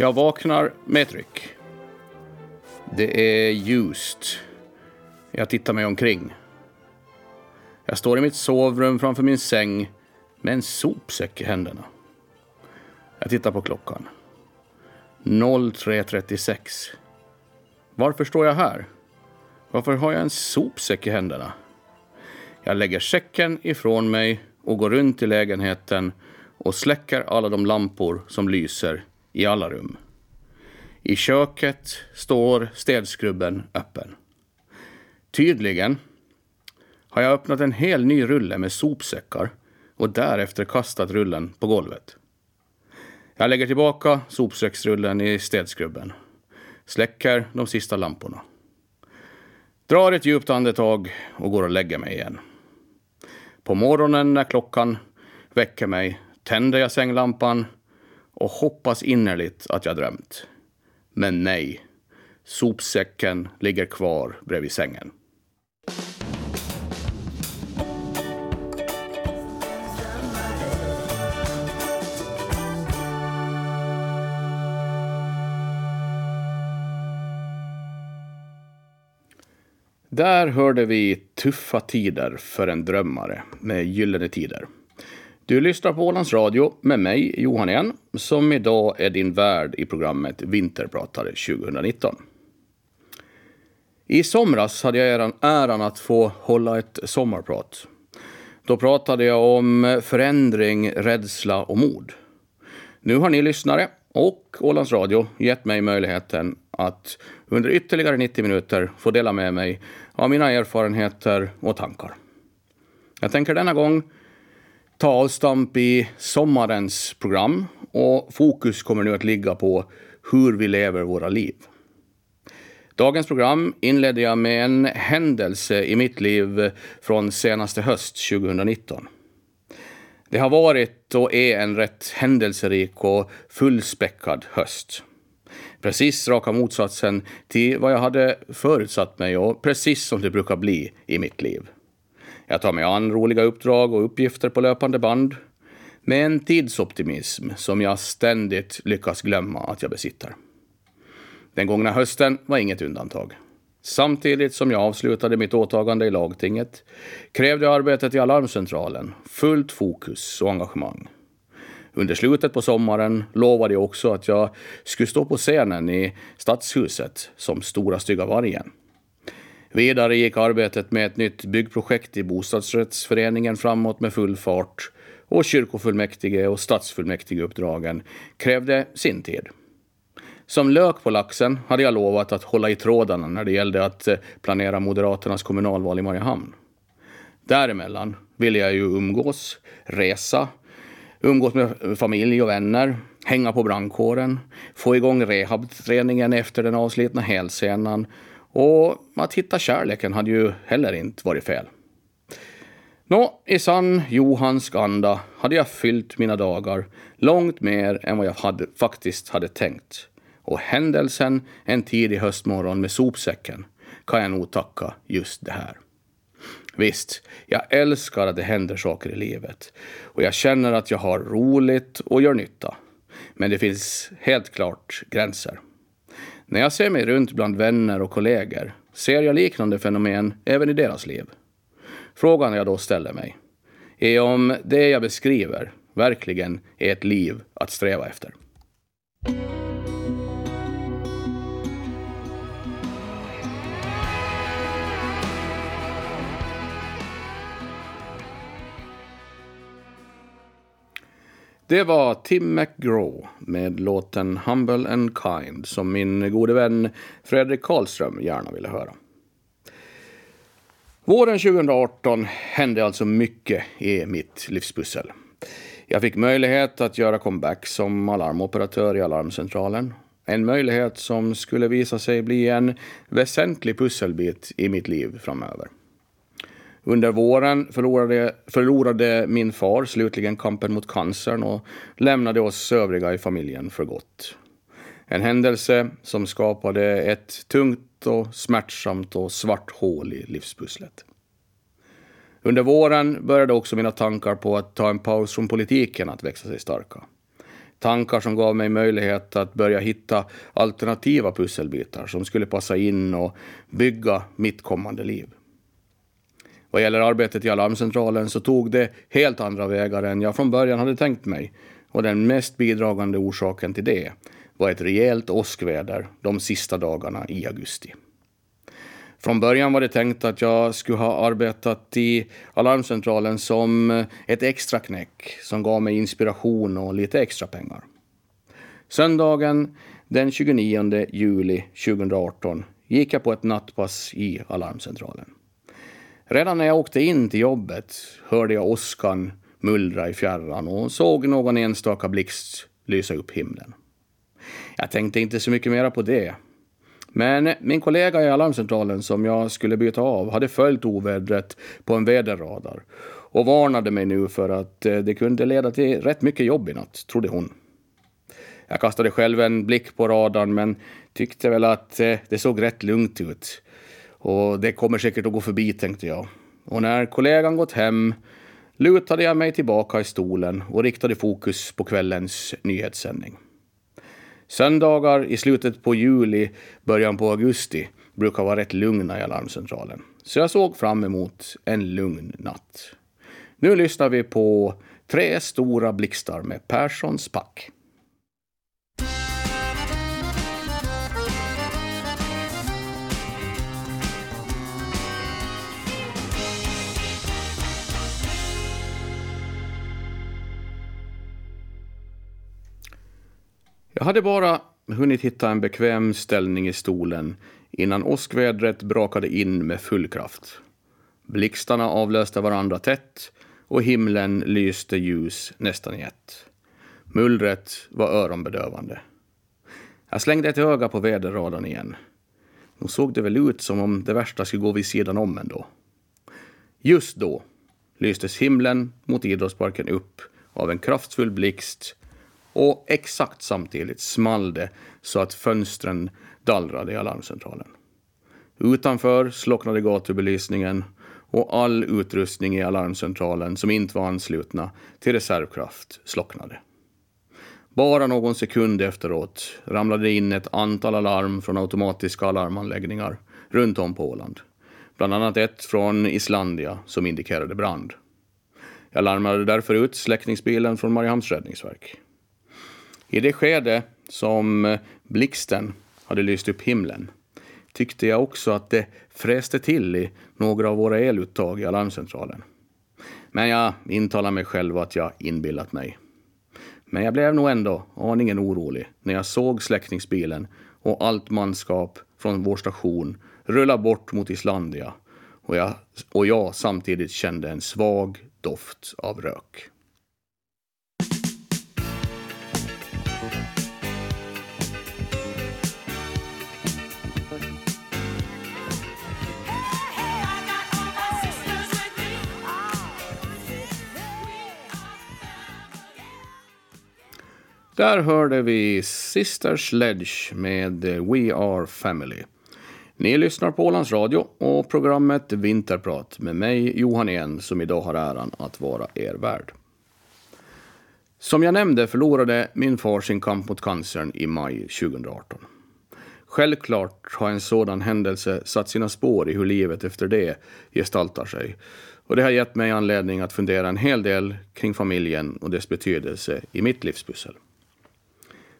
Jag vaknar med ett ryck. Det är ljust. Jag tittar mig omkring. Jag står i mitt sovrum framför min säng med en sopsäck i händerna. Jag tittar på klockan. 03.36. Varför står jag här? Varför har jag en sopsäck i händerna? Jag lägger säcken ifrån mig och går runt i lägenheten och släcker alla de lampor som lyser i alla rum. I köket står städskrubben öppen. Tydligen har jag öppnat en hel ny rulle med sopsäckar och därefter kastat rullen på golvet. Jag lägger tillbaka sopsäcksrullen i städskrubben, släcker de sista lamporna, drar ett djupt andetag och går och lägger mig igen. På morgonen när klockan väcker mig tänder jag sänglampan och hoppas innerligt att jag drömt. Men nej, sopsäcken ligger kvar bredvid sängen. Där hörde vi Tuffa tider för en drömmare med Gyllene tider. Du lyssnar på Ålands Radio med mig, Johan Ehn, som idag är din värd i programmet Vinterpratare 2019. I somras hade jag äran, äran att få hålla ett sommarprat. Då pratade jag om förändring, rädsla och mod. Nu har ni lyssnare och Ålands Radio gett mig möjligheten att under ytterligare 90 minuter få dela med mig av mina erfarenheter och tankar. Jag tänker denna gång ta avstamp i sommarens program och fokus kommer nu att ligga på hur vi lever våra liv. Dagens program inledde jag med en händelse i mitt liv från senaste höst 2019. Det har varit och är en rätt händelserik och fullspäckad höst. Precis raka motsatsen till vad jag hade förutsatt mig och precis som det brukar bli i mitt liv. Jag tar mig an roliga uppdrag och uppgifter på löpande band med en tidsoptimism som jag ständigt lyckas glömma att jag besitter. Den gångna hösten var inget undantag. Samtidigt som jag avslutade mitt åtagande i lagtinget krävde arbetet i Alarmcentralen fullt fokus och engagemang. Under slutet på sommaren lovade jag också att jag skulle stå på scenen i Stadshuset som Stora stygga vargen. Vidare gick arbetet med ett nytt byggprojekt i bostadsrättsföreningen framåt med full fart och kyrkofullmäktige och stadsfullmäktigeuppdragen krävde sin tid. Som lök på laxen hade jag lovat att hålla i trådarna när det gällde att eh, planera Moderaternas kommunalval i Mariehamn. Däremellan ville jag ju umgås, resa, umgås med eh, familj och vänner, hänga på brandkåren, få igång rehabträningen efter den avslitna hälsenan och att hitta kärleken hade ju heller inte varit fel. Nå, i sann Johans anda hade jag fyllt mina dagar långt mer än vad jag hade, faktiskt hade tänkt. Och händelsen en tidig höstmorgon med sopsäcken kan jag nog tacka just det här. Visst, jag älskar att det händer saker i livet och jag känner att jag har roligt och gör nytta. Men det finns helt klart gränser. När jag ser mig runt bland vänner och kollegor ser jag liknande fenomen även i deras liv. Frågan jag då ställer mig är om det jag beskriver verkligen är ett liv att sträva efter. Det var Tim McGraw med låten Humble and Kind som min gode vän Fredrik Karlström gärna ville höra. Våren 2018 hände alltså mycket i mitt livspussel. Jag fick möjlighet att göra comeback som alarmoperatör i Alarmcentralen. En möjlighet som skulle visa sig bli en väsentlig pusselbit i mitt liv framöver. Under våren förlorade, förlorade min far slutligen kampen mot cancern och lämnade oss övriga i familjen för gott. En händelse som skapade ett tungt och smärtsamt och svart hål i livspusslet. Under våren började också mina tankar på att ta en paus från politiken att växa sig starka. Tankar som gav mig möjlighet att börja hitta alternativa pusselbitar som skulle passa in och bygga mitt kommande liv. Vad gäller arbetet i alarmcentralen så tog det helt andra vägar än jag från början hade tänkt mig. Och den mest bidragande orsaken till det var ett rejält åskväder de sista dagarna i augusti. Från början var det tänkt att jag skulle ha arbetat i alarmcentralen som ett extra knäck som gav mig inspiration och lite extra pengar. Söndagen den 29 juli 2018 gick jag på ett nattpass i alarmcentralen. Redan när jag åkte in till jobbet hörde jag åskan mullra i fjärran och såg någon enstaka blixt lysa upp himlen. Jag tänkte inte så mycket mera på det. Men min kollega i alarmcentralen som jag skulle byta av hade följt ovädret på en väderradar och varnade mig nu för att eh, det kunde leda till rätt mycket jobb i natt, trodde hon. Jag kastade själv en blick på radarn men tyckte väl att eh, det såg rätt lugnt ut. Och det kommer säkert att gå förbi, tänkte jag. Och när kollegan gått hem lutade jag mig tillbaka i stolen och riktade fokus på kvällens nyhetssändning. Söndagar i slutet på juli, början på augusti brukar vara rätt lugna i alarmcentralen. Så jag såg fram emot en lugn natt. Nu lyssnar vi på Tre stora blixtar med Perssons pack. Jag hade bara hunnit hitta en bekväm ställning i stolen innan åskvädret brakade in med full kraft. Blixtarna avlöste varandra tätt och himlen lyste ljus nästan i ett. Mullret var öronbedövande. Jag slängde ett öga på väderradarn igen. Nu såg det väl ut som om det värsta skulle gå vid sidan om ändå. Just då lystes himlen mot idrottsparken upp av en kraftfull blixt och exakt samtidigt small det så att fönstren dallrade i alarmcentralen. Utanför slocknade gatubelysningen och all utrustning i alarmcentralen som inte var anslutna till reservkraft slocknade. Bara någon sekund efteråt ramlade in ett antal alarm från automatiska alarmanläggningar runt om på Åland. Bland annat ett från Islandia som indikerade brand. Jag larmade därför ut släckningsbilen från Mariehamns räddningsverk. I det skede som eh, blixten hade lyst upp himlen tyckte jag också att det fräste till i några av våra eluttag i alarmcentralen. Men jag intalar mig själv att jag inbillat mig. Men jag blev nog ändå aningen orolig när jag såg släckningsbilen och allt manskap från vår station rulla bort mot Islandia och jag, och jag samtidigt kände en svag doft av rök. Där hörde vi Sister Sledge med We Are Family. Ni lyssnar på Ålands Radio och programmet Vinterprat med mig, Johan En, som idag har äran att vara er värd. Som jag nämnde förlorade min far sin kamp mot cancern i maj 2018. Självklart har en sådan händelse satt sina spår i hur livet efter det gestaltar sig. Och det har gett mig anledning att fundera en hel del kring familjen och dess betydelse i mitt livspussel.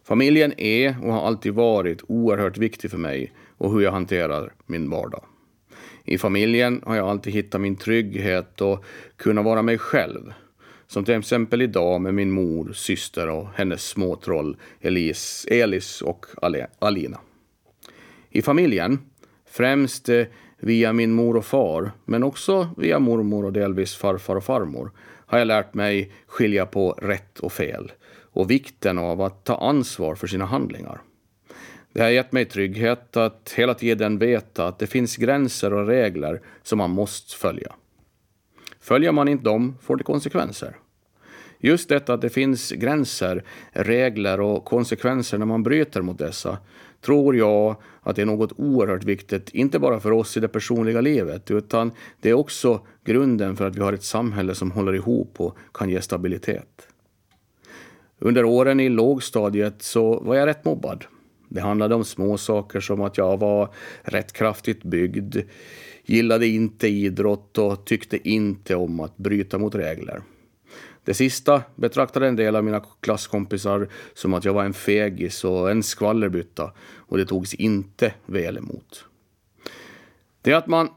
Familjen är och har alltid varit oerhört viktig för mig och hur jag hanterar min vardag. I familjen har jag alltid hittat min trygghet och kunnat vara mig själv. Som till exempel idag med min mor, syster och hennes småtroll Elis, Elis och Alina. I familjen, främst eh, via min mor och far, men också via mormor och delvis farfar och farmor, har jag lärt mig skilja på rätt och fel och vikten av att ta ansvar för sina handlingar. Det har gett mig trygghet att hela tiden veta att det finns gränser och regler som man måste följa. Följer man inte dem får det konsekvenser. Just detta att det finns gränser, regler och konsekvenser när man bryter mot dessa tror jag att det är något oerhört viktigt, inte bara för oss i det personliga livet, utan det är också grunden för att vi har ett samhälle som håller ihop och kan ge stabilitet. Under åren i lågstadiet så var jag rätt mobbad. Det handlade om små saker som att jag var rätt kraftigt byggd, gillade inte idrott och tyckte inte om att bryta mot regler. Det sista betraktade en del av mina klasskompisar som att jag var en fegis och en skvallerbytta och det togs inte väl emot. Det att man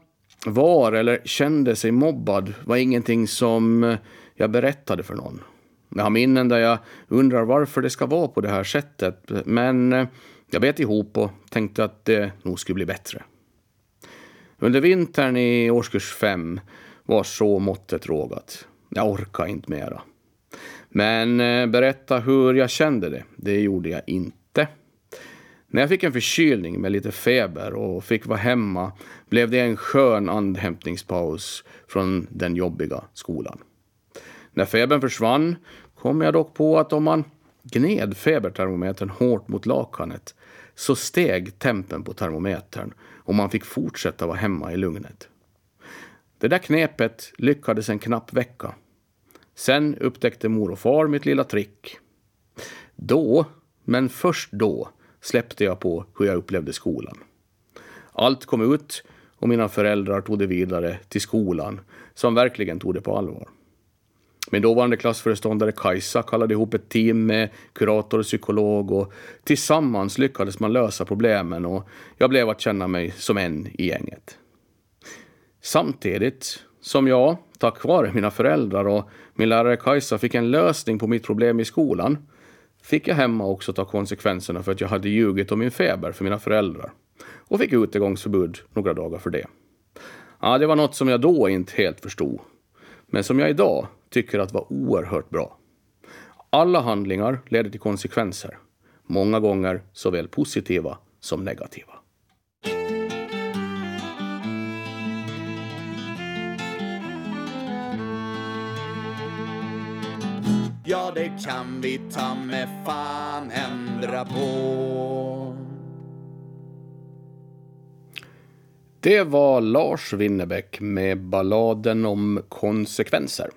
var eller kände sig mobbad var ingenting som jag berättade för någon. Jag har minnen där jag undrar varför det ska vara på det här sättet, men eh, jag bet ihop och tänkte att det nog skulle bli bättre. Under vintern i årskurs fem var så måttet rågat. Jag orkade inte mera. Men eh, berätta hur jag kände det, det gjorde jag inte. När jag fick en förkylning med lite feber och fick vara hemma blev det en skön andhämtningspaus från den jobbiga skolan. När febern försvann kom jag dock på att om man gned febertermometern hårt mot lakanet så steg tempen på termometern och man fick fortsätta vara hemma i lugnet. Det där knepet lyckades en knapp vecka. Sen upptäckte mor och far mitt lilla trick. Då, men först då, släppte jag på hur jag upplevde skolan. Allt kom ut och mina föräldrar tog det vidare till skolan, som verkligen tog det på allvar. Min dåvarande klassföreståndare Kajsa kallade ihop ett team med kurator och psykolog och tillsammans lyckades man lösa problemen och jag blev att känna mig som en i gänget. Samtidigt som jag, tack vare mina föräldrar och min lärare Kajsa, fick en lösning på mitt problem i skolan fick jag hemma också ta konsekvenserna för att jag hade ljugit om min feber för mina föräldrar och fick utegångsförbud några dagar för det. Ja, det var något som jag då inte helt förstod, men som jag idag tycker att var oerhört bra. Alla handlingar leder till konsekvenser, många gånger såväl positiva som negativa. Ja, det kan vi ta med fan ändra på. Det var Lars Winnerbäck med balladen om konsekvenser.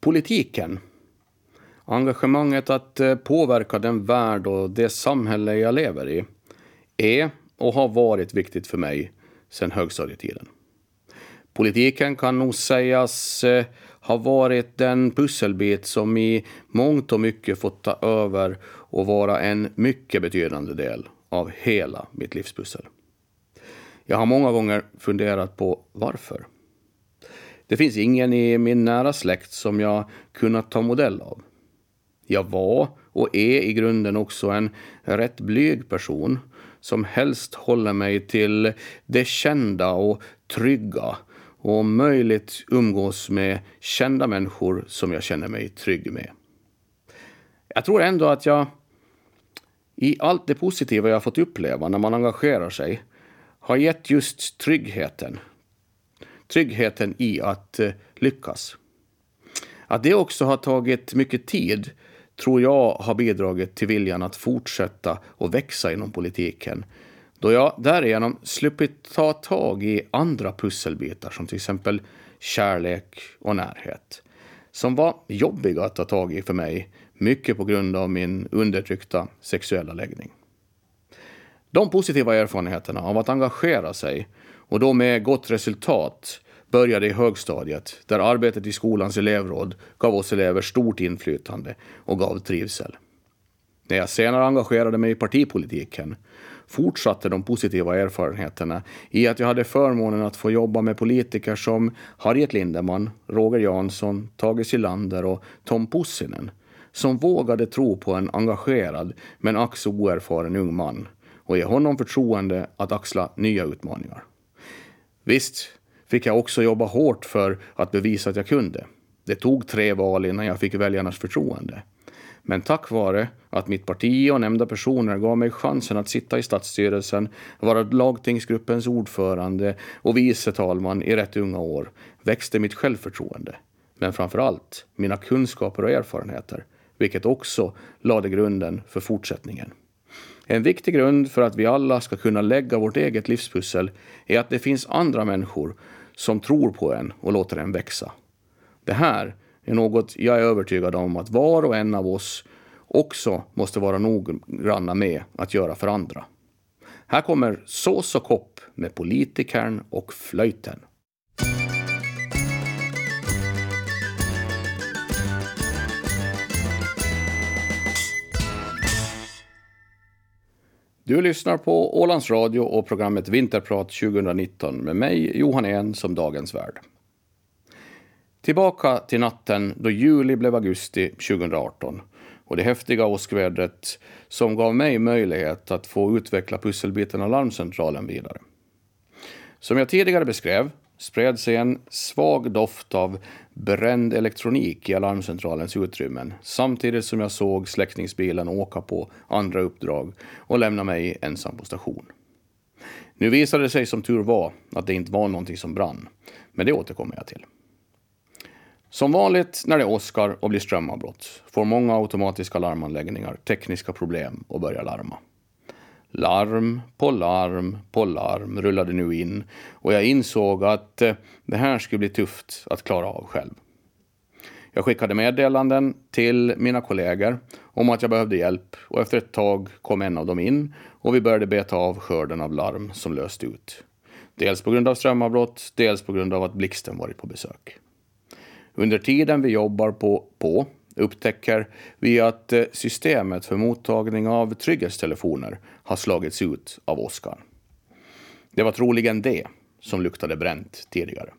Politiken. Engagemanget att eh, påverka den värld och det samhälle jag lever i är och har varit viktigt för mig sedan högstadietiden. Politiken kan nog sägas eh, ha varit den pusselbit som i mångt och mycket fått ta över och vara en mycket betydande del av hela mitt livspussel. Jag har många gånger funderat på varför. Det finns ingen i min nära släkt som jag kunnat ta modell av. Jag var och är i grunden också en rätt blyg person som helst håller mig till det kända och trygga och om möjligt umgås med kända människor som jag känner mig trygg med. Jag tror ändå att jag i allt det positiva jag fått uppleva när man engagerar sig har gett just tryggheten. Tryggheten i att eh, lyckas. Att det också har tagit mycket tid tror jag har bidragit till viljan att fortsätta och växa inom politiken då jag därigenom sluppit ta tag i andra pusselbitar som till exempel kärlek och närhet. Som var jobbiga att ta tag i för mig, mycket på grund av min undertryckta sexuella läggning. De positiva erfarenheterna av att engagera sig, och då med gott resultat, började i högstadiet där arbetet i skolans elevråd gav oss elever stort inflytande och gav trivsel. När jag senare engagerade mig i partipolitiken fortsatte de positiva erfarenheterna i att jag hade förmånen att få jobba med politiker som Harriet Lindeman, Roger Jansson, Tage Silander och Tom Pussinen som vågade tro på en engagerad men ack så oerfaren ung man och ge honom förtroende att axla nya utmaningar. Visst fick jag också jobba hårt för att bevisa att jag kunde. Det tog tre val innan jag fick väljarnas förtroende. Men tack vare att mitt parti och nämnda personer gav mig chansen att sitta i stadsstyrelsen, vara lagtingsgruppens ordförande och vice talman i rätt unga år, växte mitt självförtroende. Men framför allt mina kunskaper och erfarenheter, vilket också lade grunden för fortsättningen. En viktig grund för att vi alla ska kunna lägga vårt eget livspussel är att det finns andra människor som tror på en och låter en växa. Det här är något jag är övertygad om att var och en av oss också måste vara noggranna med att göra för andra. Här kommer Sås och kopp med politikern och flöjten. Du lyssnar på Ålands Radio och programmet Vinterprat 2019 med mig, Johan En, som dagens värd. Tillbaka till natten då juli blev augusti 2018 och det häftiga åskvädret som gav mig möjlighet att få utveckla pusselbiten av larmcentralen vidare. Som jag tidigare beskrev spred sig en svag doft av bränd elektronik i alarmcentralens utrymmen samtidigt som jag såg släckningsbilen åka på andra uppdrag och lämna mig ensam på station. Nu visade det sig som tur var att det inte var någonting som brann, men det återkommer jag till. Som vanligt när det åskar och blir strömavbrott får många automatiska larmanläggningar tekniska problem och börjar larma. Larm på larm på larm rullade nu in och jag insåg att eh, det här skulle bli tufft att klara av själv. Jag skickade meddelanden till mina kollegor om att jag behövde hjälp och efter ett tag kom en av dem in och vi började beta av skörden av larm som löst ut. Dels på grund av strömavbrott, dels på grund av att blixten varit på besök. Under tiden vi jobbar på, på upptäcker vi att eh, systemet för mottagning av trygghetstelefoner har slagits ut av åskan. Det var troligen det som luktade bränt tidigare.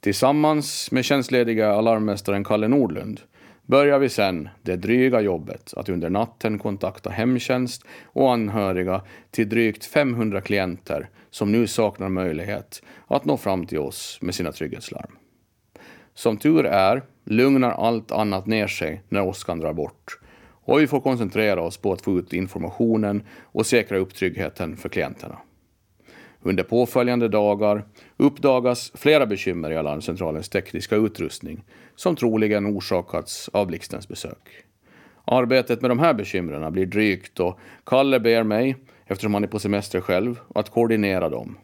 Tillsammans med tjänstlediga alarmmästaren Kalle Nordlund börjar vi sen det dryga jobbet att under natten kontakta hemtjänst och anhöriga till drygt 500 klienter som nu saknar möjlighet att nå fram till oss med sina trygghetslarm. Som tur är lugnar allt annat ner sig när åskan drar bort och vi får koncentrera oss på att få ut informationen och säkra upp tryggheten för klienterna. Under påföljande dagar uppdagas flera bekymmer i alarmcentralens tekniska utrustning som troligen orsakats av blixtens besök. Arbetet med de här bekymren blir drygt och Kalle ber mig, eftersom han är på semester själv, att koordinera dem.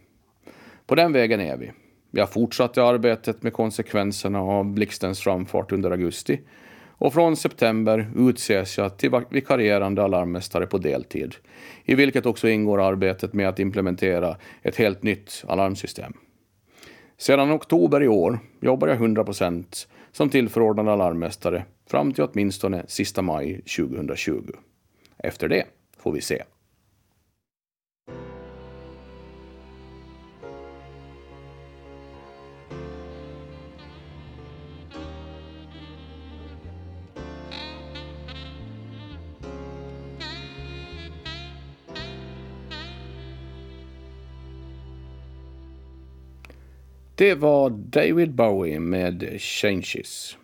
På den vägen är vi. Jag fortsatte arbetet med konsekvenserna av blixtens framfart under augusti och från september utses jag till vikarierande alarmmästare på deltid, i vilket också ingår arbetet med att implementera ett helt nytt alarmsystem. Sedan oktober i år jobbar jag 100% som tillförordnad alarmmästare fram till åtminstone sista maj 2020. Efter det får vi se. Det var David Bowie med Changes.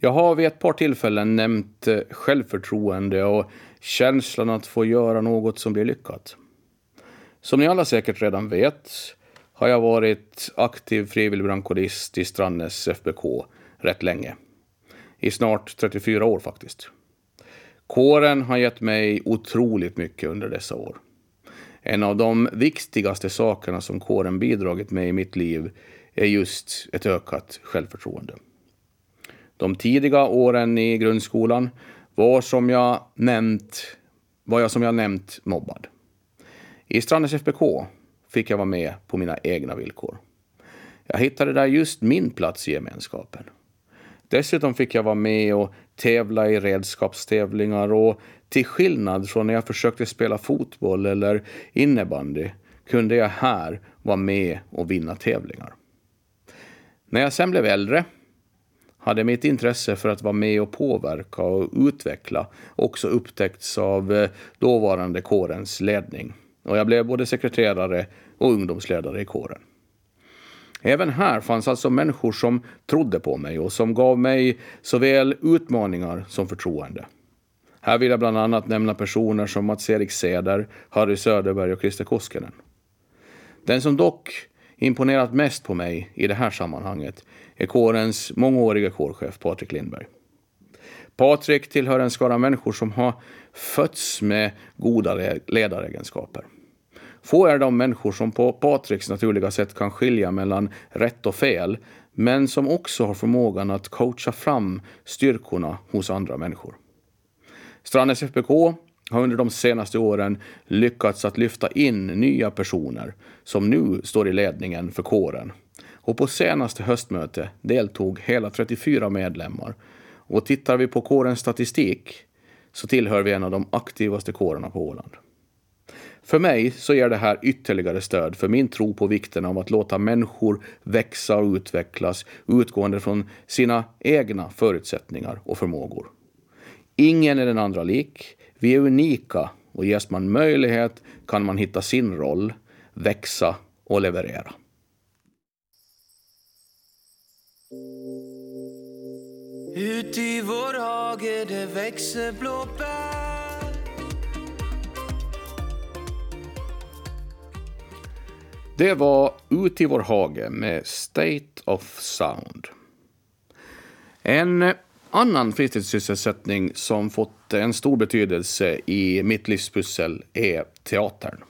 Jag har vid ett par tillfällen nämnt eh, självförtroende och känslan att få göra något som blir lyckat. Som ni alla säkert redan vet har jag varit aktiv frivillig brandkårist i Strandnäs FBK rätt länge. I snart 34 år faktiskt. Kåren har gett mig otroligt mycket under dessa år. En av de viktigaste sakerna som kåren bidragit med i mitt liv är just ett ökat självförtroende. De tidiga åren i grundskolan var som jag nämnt, var jag som jag nämnt mobbad. I Strandnäs FBK fick jag vara med på mina egna villkor. Jag hittade där just min plats i gemenskapen. Dessutom fick jag vara med och tävla i redskapstävlingar och till skillnad från när jag försökte spela fotboll eller innebandy kunde jag här vara med och vinna tävlingar. När jag sen blev äldre hade mitt intresse för att vara med och påverka och utveckla också upptäckts av eh, dåvarande kårens ledning. Och jag blev både sekreterare och ungdomsledare i kåren. Även här fanns alltså människor som trodde på mig och som gav mig såväl utmaningar som förtroende. Här vill jag bland annat nämna personer som Mats-Erik Seder, Harry Söderberg och Christer Koskinen. Den som dock imponerat mest på mig i det här sammanhanget är kårens mångåriga kårchef Patrik Lindberg. Patrik tillhör en skara människor som har fötts med goda ledaregenskaper. Få är de människor som på Patriks naturliga sätt kan skilja mellan rätt och fel, men som också har förmågan att coacha fram styrkorna hos andra människor. Strandnäs FBK har under de senaste åren lyckats att lyfta in nya personer som nu står i ledningen för kåren. Och på senaste höstmöte deltog hela 34 medlemmar. Och tittar vi på kårens statistik så tillhör vi en av de aktivaste kårerna på Åland. För mig så ger det här ytterligare stöd för min tro på vikten av att låta människor växa och utvecklas utgående från sina egna förutsättningar och förmågor. Ingen är den andra lik. Vi är unika och ges man möjlighet kan man hitta sin roll, växa och leverera. Ut i vår hage det växer blåbär Det var Ut i vår hage med State of Sound. En annan fritidssysselsättning som fått en stor betydelse i mitt livspussel är teatern.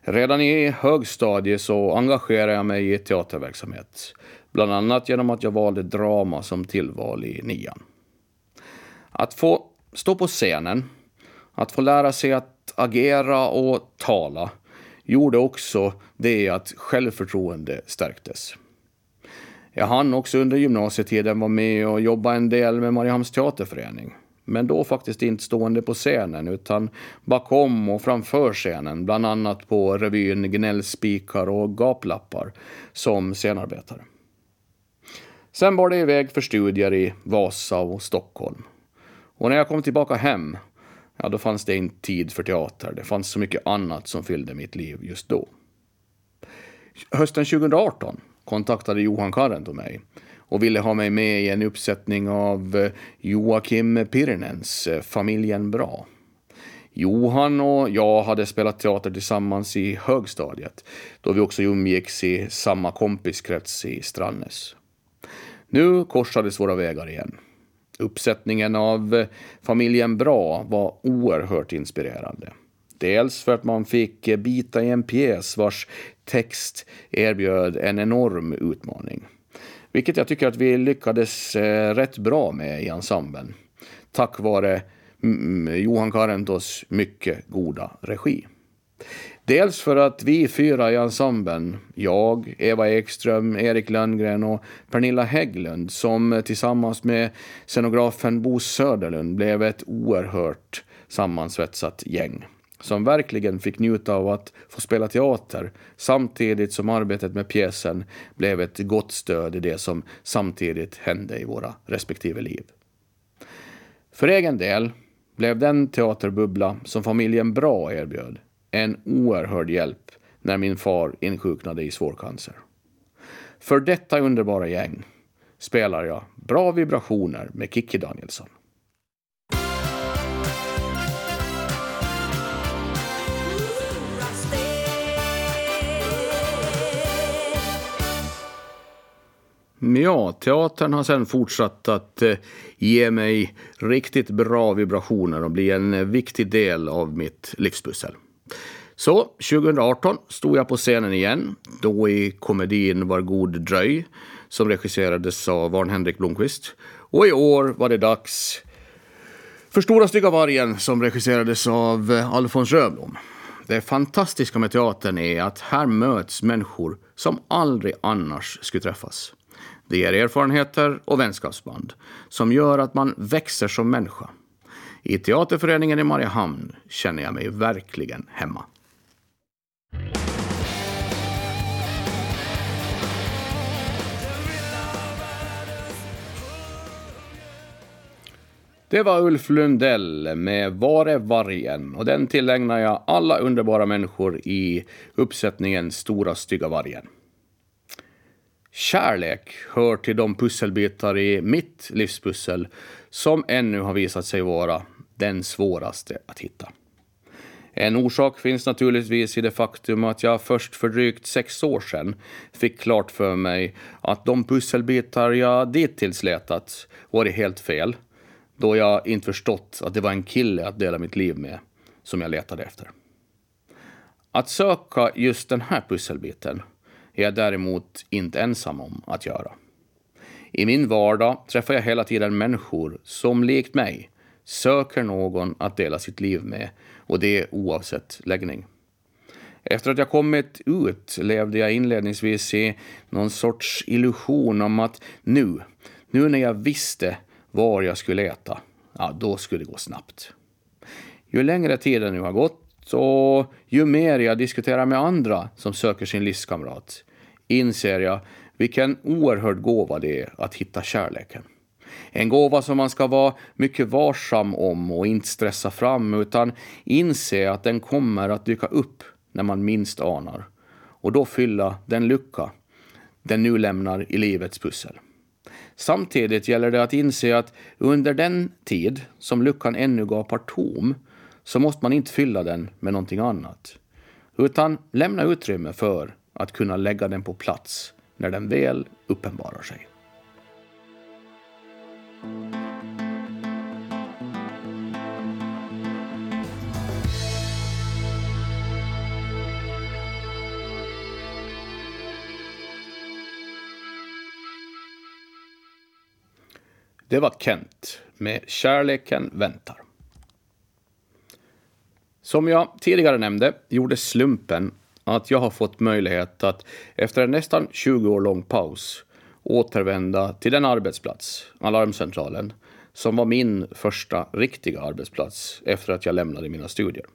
Redan i högstadiet så engagerade jag mig i teaterverksamhet. Bland annat genom att jag valde drama som tillval i nian. Att få stå på scenen, att få lära sig att agera och tala gjorde också det att självförtroende stärktes. Jag hann också under gymnasietiden vara med och jobba en del med Mariehamns teaterförening. Men då faktiskt inte stående på scenen utan bakom och framför scenen, bland annat på revyn Gnällspikar och gaplappar som scenarbetare. Sen var det iväg för studier i Vasa och Stockholm. Och när jag kom tillbaka hem, ja då fanns det inte tid för teater. Det fanns så mycket annat som fyllde mitt liv just då. Hösten 2018 kontaktade Johan Karento mig och ville ha mig med i en uppsättning av eh, Joakim Pirnens eh, Familjen Bra. Johan och jag hade spelat teater tillsammans i högstadiet då vi också umgicks i samma kompiskrets i Strannäs. Nu korsades våra vägar igen. Uppsättningen av eh, Familjen Bra var oerhört inspirerande. Dels för att man fick bita i en pjäs vars text erbjöd en enorm utmaning. Vilket jag tycker att vi lyckades eh, rätt bra med i ensemblen. Tack vare mm, Johan Karentos mycket goda regi. Dels för att vi fyra i ensemblen, jag, Eva Ekström, Erik Lönngren och Pernilla Hägglund, som tillsammans med scenografen Bo Söderlund blev ett oerhört sammansvetsat gäng som verkligen fick njuta av att få spela teater samtidigt som arbetet med pjäsen blev ett gott stöd i det som samtidigt hände i våra respektive liv. För egen del blev den teaterbubbla som familjen Bra erbjöd en oerhörd hjälp när min far insjuknade i svår cancer. För detta underbara gäng spelar jag Bra vibrationer med Kikki Danielsson. Ja, teatern har sedan fortsatt att eh, ge mig riktigt bra vibrationer och bli en eh, viktig del av mitt livspussel. Så 2018 stod jag på scenen igen, då i komedin Var god dröj som regisserades av Arn-Henrik Blomqvist. Och i år var det dags för Stora stygga vargen som regisserades av eh, Alfons Röblom. Det fantastiska med teatern är att här möts människor som aldrig annars skulle träffas. Det ger erfarenheter och vänskapsband som gör att man växer som människa. I teaterföreningen i Mariehamn känner jag mig verkligen hemma. Det var Ulf Lundell med Var är vargen? Och den tillägnar jag alla underbara människor i uppsättningen Stora stygga vargen. Kärlek hör till de pusselbitar i mitt livspussel som ännu har visat sig vara den svåraste att hitta. En orsak finns naturligtvis i det faktum att jag först för drygt sex år sedan fick klart för mig att de pusselbitar jag dittills letat varit helt fel, då jag inte förstått att det var en kille att dela mitt liv med som jag letade efter. Att söka just den här pusselbiten är jag däremot inte ensam om att göra. I min vardag träffar jag hela tiden människor som likt mig söker någon att dela sitt liv med och det oavsett läggning. Efter att jag kommit ut levde jag inledningsvis i någon sorts illusion om att nu, nu när jag visste var jag skulle äta, ja, då skulle det gå snabbt. Ju längre tiden nu har gått och ju mer jag diskuterar med andra som söker sin livskamrat inser jag vilken oerhörd gåva det är att hitta kärleken. En gåva som man ska vara mycket varsam om och inte stressa fram utan inse att den kommer att dyka upp när man minst anar och då fylla den lucka den nu lämnar i livets pussel. Samtidigt gäller det att inse att under den tid som luckan ännu gapar tom så måste man inte fylla den med någonting annat utan lämna utrymme för att kunna lägga den på plats när den väl uppenbarar sig. Det var Kent med Kärleken väntar. Som jag tidigare nämnde gjorde slumpen att jag har fått möjlighet att efter en nästan 20 år lång paus återvända till den arbetsplats, Alarmcentralen, som var min första riktiga arbetsplats efter att jag lämnade mina studier.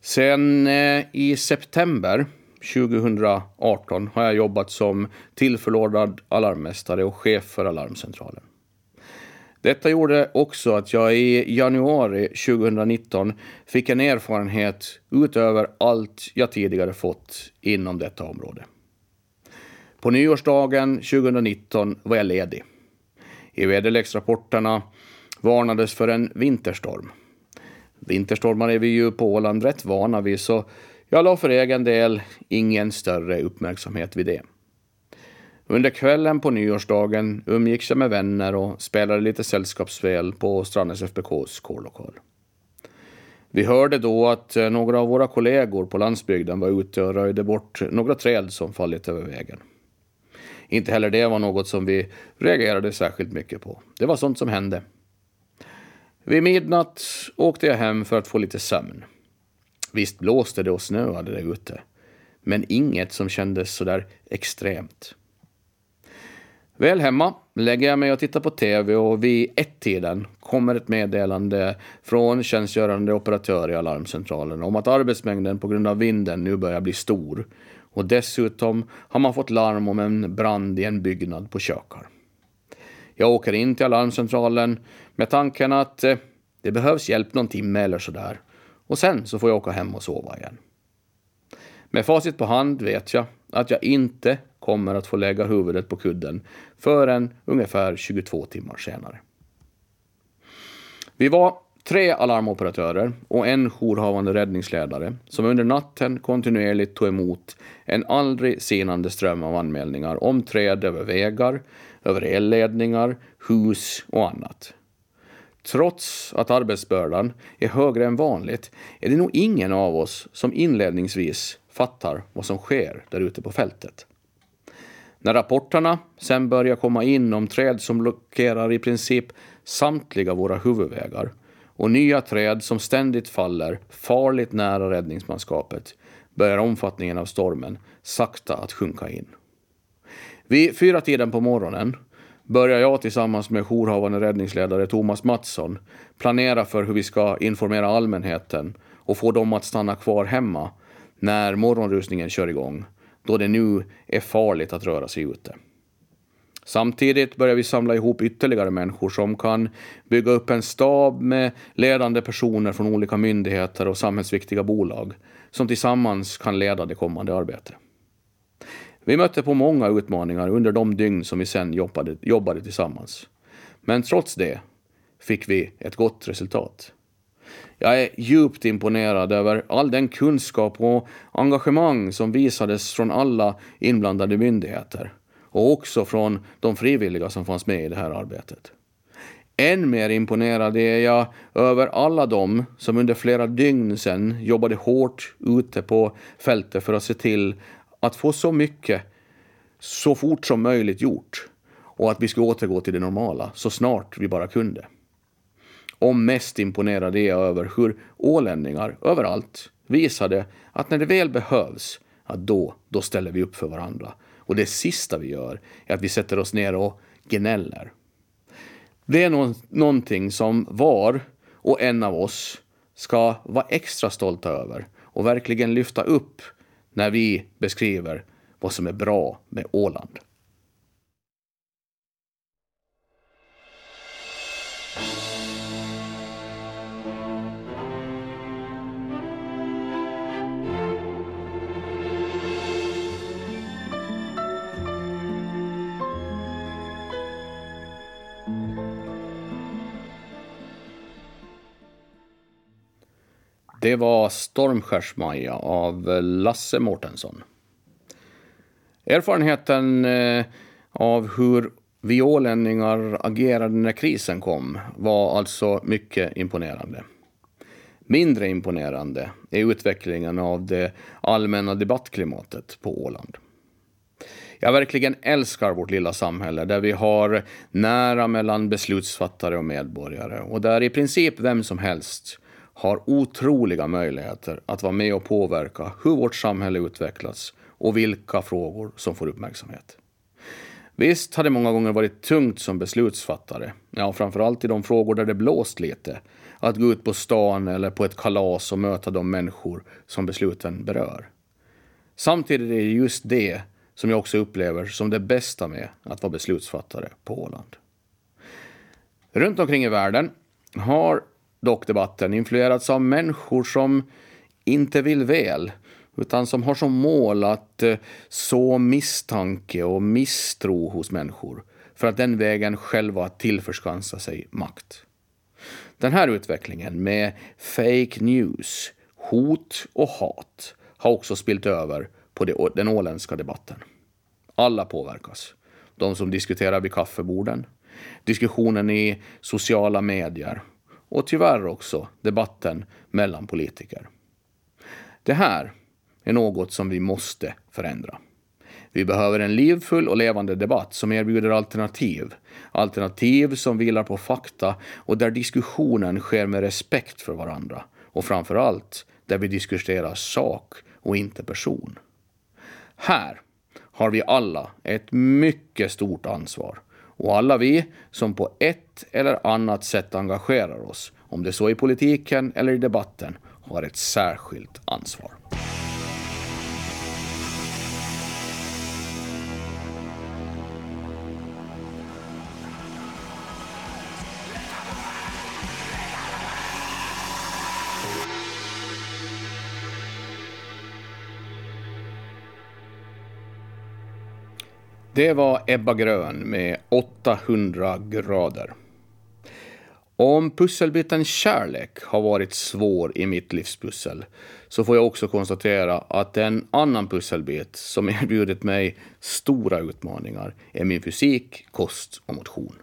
Sen eh, i september 2018 har jag jobbat som tillförordnad alarmmästare och chef för Alarmcentralen. Detta gjorde också att jag i januari 2019 fick en erfarenhet utöver allt jag tidigare fått inom detta område. På nyårsdagen 2019 var jag ledig. I väderleksrapporterna varnades för en vinterstorm. Vinterstormar är vi ju på Åland rätt vana vid, så jag la för egen del ingen större uppmärksamhet vid det. Under kvällen på nyårsdagen umgicks jag med vänner och spelade lite sällskapsspel på Strandnäs FBKs kårlokal. Vi hörde då att eh, några av våra kollegor på landsbygden var ute och röjde bort några träd som fallit över vägen. Inte heller det var något som vi reagerade särskilt mycket på. Det var sånt som hände. Vid midnatt åkte jag hem för att få lite sömn. Visst blåste det och snöade där ute, men inget som kändes sådär extremt. Väl hemma lägger jag mig och tittar på TV och vid ett-tiden kommer ett meddelande från tjänstgörande operatör i alarmcentralen om att arbetsmängden på grund av vinden nu börjar bli stor och dessutom har man fått larm om en brand i en byggnad på Kökar. Jag åker in till alarmcentralen med tanken att eh, det behövs hjälp någon timme eller sådär och sen så får jag åka hem och sova igen. Med facit på hand vet jag att jag inte kommer att få lägga huvudet på kudden förrän ungefär 22 timmar senare. Vi var tre alarmoperatörer och en jourhavande räddningsledare som under natten kontinuerligt tog emot en aldrig sinande ström av anmälningar om träd över vägar, över elledningar, hus och annat. Trots att arbetsbördan är högre än vanligt är det nog ingen av oss som inledningsvis fattar vad som sker där ute på fältet. När rapporterna sen börjar komma in om träd som blockerar i princip samtliga våra huvudvägar och nya träd som ständigt faller farligt nära räddningsmanskapet börjar omfattningen av stormen sakta att sjunka in. Vid fyra tiden på morgonen börjar jag tillsammans med jourhavande räddningsledare Thomas Mattsson planera för hur vi ska informera allmänheten och få dem att stanna kvar hemma när morgonrusningen kör igång, då det nu är farligt att röra sig ute. Samtidigt börjar vi samla ihop ytterligare människor som kan bygga upp en stab med ledande personer från olika myndigheter och samhällsviktiga bolag som tillsammans kan leda det kommande arbetet. Vi mötte på många utmaningar under de dygn som vi sen jobbade, jobbade tillsammans. Men trots det fick vi ett gott resultat. Jag är djupt imponerad över all den kunskap och engagemang som visades från alla inblandade myndigheter och också från de frivilliga som fanns med i det här arbetet. Än mer imponerad är jag över alla de som under flera dygn sedan jobbade hårt ute på fältet för att se till att få så mycket så fort som möjligt gjort och att vi skulle återgå till det normala så snart vi bara kunde. Och mest imponerad är jag över hur ålänningar överallt visade att när det väl behövs, ja då, då ställer vi upp för varandra. Och det sista vi gör är att vi sätter oss ner och gnäller. Det är no någonting som var och en av oss ska vara extra stolta över och verkligen lyfta upp när vi beskriver vad som är bra med Åland. Det var Stormskärsmaja av Lasse Mårtensson. Erfarenheten eh, av hur vi ålänningar agerade när krisen kom var alltså mycket imponerande. Mindre imponerande är utvecklingen av det allmänna debattklimatet på Åland. Jag verkligen älskar vårt lilla samhälle där vi har nära mellan beslutsfattare och medborgare och där i princip vem som helst har otroliga möjligheter att vara med och påverka hur vårt samhälle utvecklas och vilka frågor som får uppmärksamhet. Visst har det många gånger varit tungt som beslutsfattare, ja framförallt i de frågor där det blåst lite, att gå ut på stan eller på ett kalas och möta de människor som besluten berör. Samtidigt är det just det som jag också upplever som det bästa med att vara beslutsfattare på Åland. Runt omkring i världen har dock debatten influerats av människor som inte vill väl utan som har som mål att eh, så misstanke och misstro hos människor för att den vägen själva tillförskansa sig makt. Den här utvecklingen med fake news, hot och hat har också spilt över på den åländska debatten. Alla påverkas. De som diskuterar vid kaffeborden, diskussionen i sociala medier och tyvärr också debatten mellan politiker. Det här är något som vi måste förändra. Vi behöver en livfull och levande debatt som erbjuder alternativ. Alternativ som vilar på fakta och där diskussionen sker med respekt för varandra. Och framför allt där vi diskuterar sak och inte person. Här har vi alla ett mycket stort ansvar. Och alla vi som på ett eller annat sätt engagerar oss, om det så är i politiken eller i debatten, har ett särskilt ansvar. Det var Ebba Grön med 800 grader. Om pusselbiten kärlek har varit svår i mitt livspussel så får jag också konstatera att en annan pusselbit som erbjudit mig stora utmaningar är min fysik, kost och motion.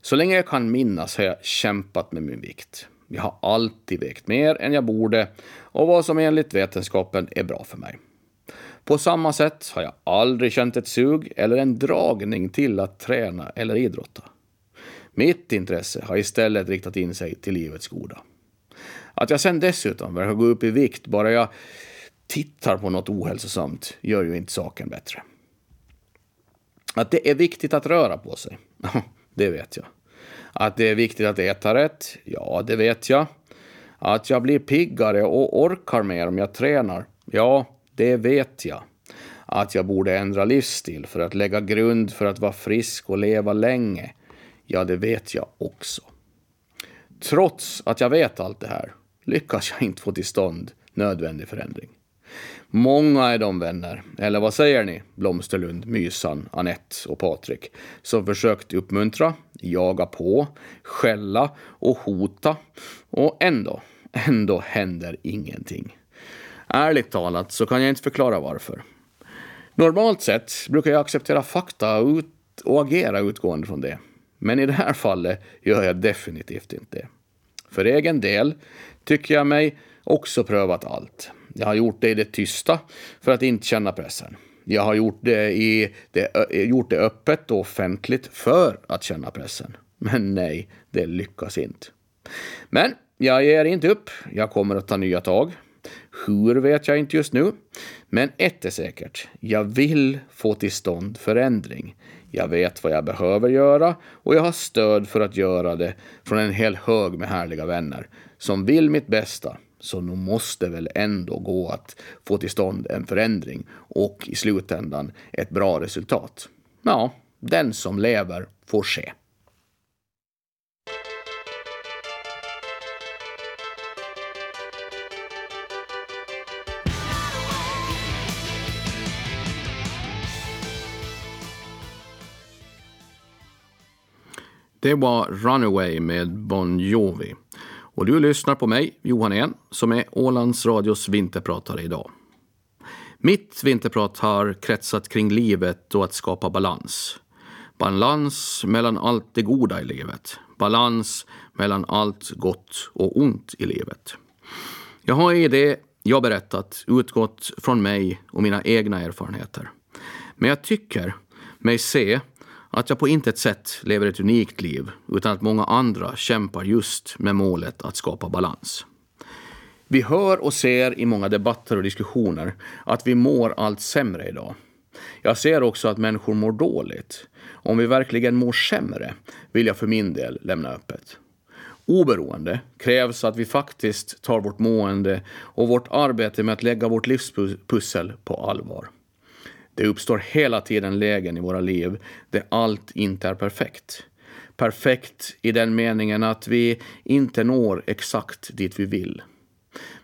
Så länge jag kan minnas har jag kämpat med min vikt. Jag har alltid vägt mer än jag borde och vad som enligt vetenskapen är bra för mig. På samma sätt har jag aldrig känt ett sug eller en dragning till att träna eller idrotta. Mitt intresse har istället riktat in sig till livets goda. Att jag sen dessutom verkar gå upp i vikt bara jag tittar på något ohälsosamt gör ju inte saken bättre. Att det är viktigt att röra på sig, det vet jag. Att det är viktigt att äta rätt, ja, det vet jag. Att jag blir piggare och orkar mer om jag tränar, ja, det vet jag. Att jag borde ändra livsstil för att lägga grund för att vara frisk och leva länge. Ja, det vet jag också. Trots att jag vet allt det här lyckas jag inte få till stånd nödvändig förändring. Många är de vänner, eller vad säger ni, Blomsterlund, Mysan, Annette och Patrik, som försökt uppmuntra, jaga på, skälla och hota och ändå, ändå händer ingenting. Ärligt talat så kan jag inte förklara varför. Normalt sett brukar jag acceptera fakta ut och agera utgående från det. Men i det här fallet gör jag definitivt inte det. För egen del tycker jag mig också prövat allt. Jag har gjort det i det tysta för att inte känna pressen. Jag har gjort det, i det, gjort det öppet och offentligt för att känna pressen. Men nej, det lyckas inte. Men jag ger inte upp. Jag kommer att ta nya tag. Hur vet jag inte just nu. Men ett är säkert. Jag vill få till stånd förändring. Jag vet vad jag behöver göra och jag har stöd för att göra det från en hel hög med härliga vänner som vill mitt bästa. Så nog måste väl ändå gå att få till stånd en förändring och i slutändan ett bra resultat. Ja, den som lever får se. Det var Runaway med Bon Jovi. Och du lyssnar på mig, Johan En, som är Ålands Radios vinterpratare idag. Mitt vinterprat har kretsat kring livet och att skapa balans. Balans mellan allt det goda i livet. Balans mellan allt gott och ont i livet. Jag har i det jag berättat utgått från mig och mina egna erfarenheter. Men jag tycker mig se att jag på intet sätt lever ett unikt liv, utan att många andra kämpar just med målet att skapa balans. Vi hör och ser i många debatter och diskussioner att vi mår allt sämre idag. Jag ser också att människor mår dåligt. Om vi verkligen mår sämre vill jag för min del lämna öppet. Oberoende krävs att vi faktiskt tar vårt mående och vårt arbete med att lägga vårt livspussel på allvar. Det uppstår hela tiden lägen i våra liv där allt inte är perfekt. Perfekt i den meningen att vi inte når exakt dit vi vill.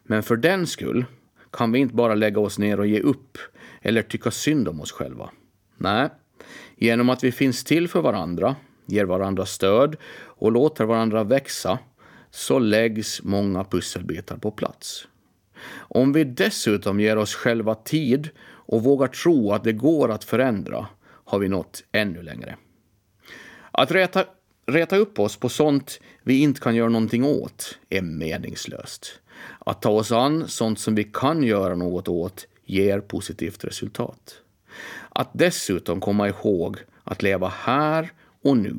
Men för den skull kan vi inte bara lägga oss ner och ge upp eller tycka synd om oss själva. Nej, genom att vi finns till för varandra, ger varandra stöd och låter varandra växa så läggs många pusselbitar på plats. Om vi dessutom ger oss själva tid och vågar tro att det går att förändra har vi nått ännu längre. Att reta, reta upp oss på sånt vi inte kan göra någonting åt är meningslöst. Att ta oss an sånt som vi kan göra något åt ger positivt resultat. Att dessutom komma ihåg att leva här och nu,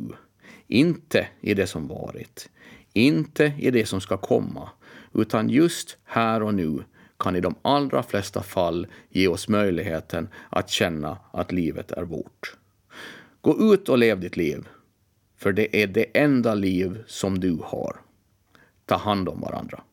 inte i det som varit, inte i det som ska komma, utan just här och nu kan i de allra flesta fall ge oss möjligheten att känna att livet är vårt. Gå ut och lev ditt liv, för det är det enda liv som du har. Ta hand om varandra.